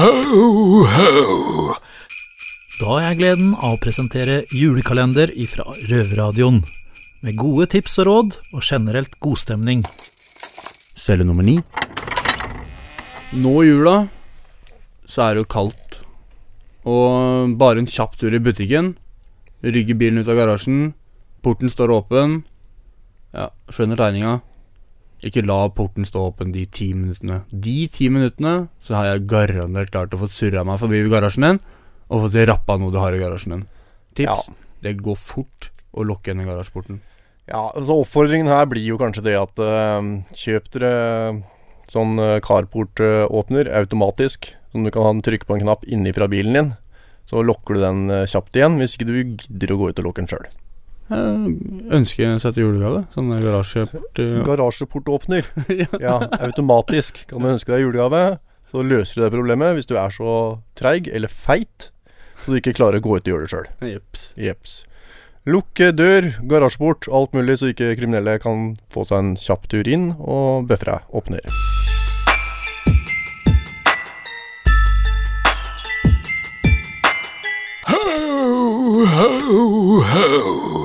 Ho, ho. Da har jeg gleden av å presentere julekalender ifra Røverradioen. Med gode tips og råd, og generelt godstemning. Celle nummer ni. Nå i jula så er det jo kaldt. Og bare en kjapp tur i butikken. Rygger bilen ut av garasjen. Porten står åpen. Ja, skjønner tegninga. Ikke la porten stå åpen de ti minuttene. De ti minuttene så har jeg garantert klart å få surra meg forbi garasjen din og fått rappa noe du har i garasjen din. Tips. Det går fort å lukke igjen garasjeporten. Ja, altså Oppfordringen her blir jo kanskje det at uh, kjøp dere sånn uh, carportåpner uh, automatisk. Som du kan trykke på en knapp inni fra bilen din. Så lokker du den kjapt igjen, hvis ikke du gidder å gå ut og lukke den sjøl. Ønsker å sette julegave? Sånn garasjeport uh... Garasjeportåpner. ja. ja. automatisk. Kan du ønske deg julegave, så løser du det problemet hvis du er så treig eller feit så du ikke klarer å gå ut og gjøre det sjøl. Jeps. Jeps. Lukk dør, garasjeport, alt mulig, så ikke kriminelle kan få seg en kjapp tur inn og bøffe deg opp ned. Ho, ho, ho.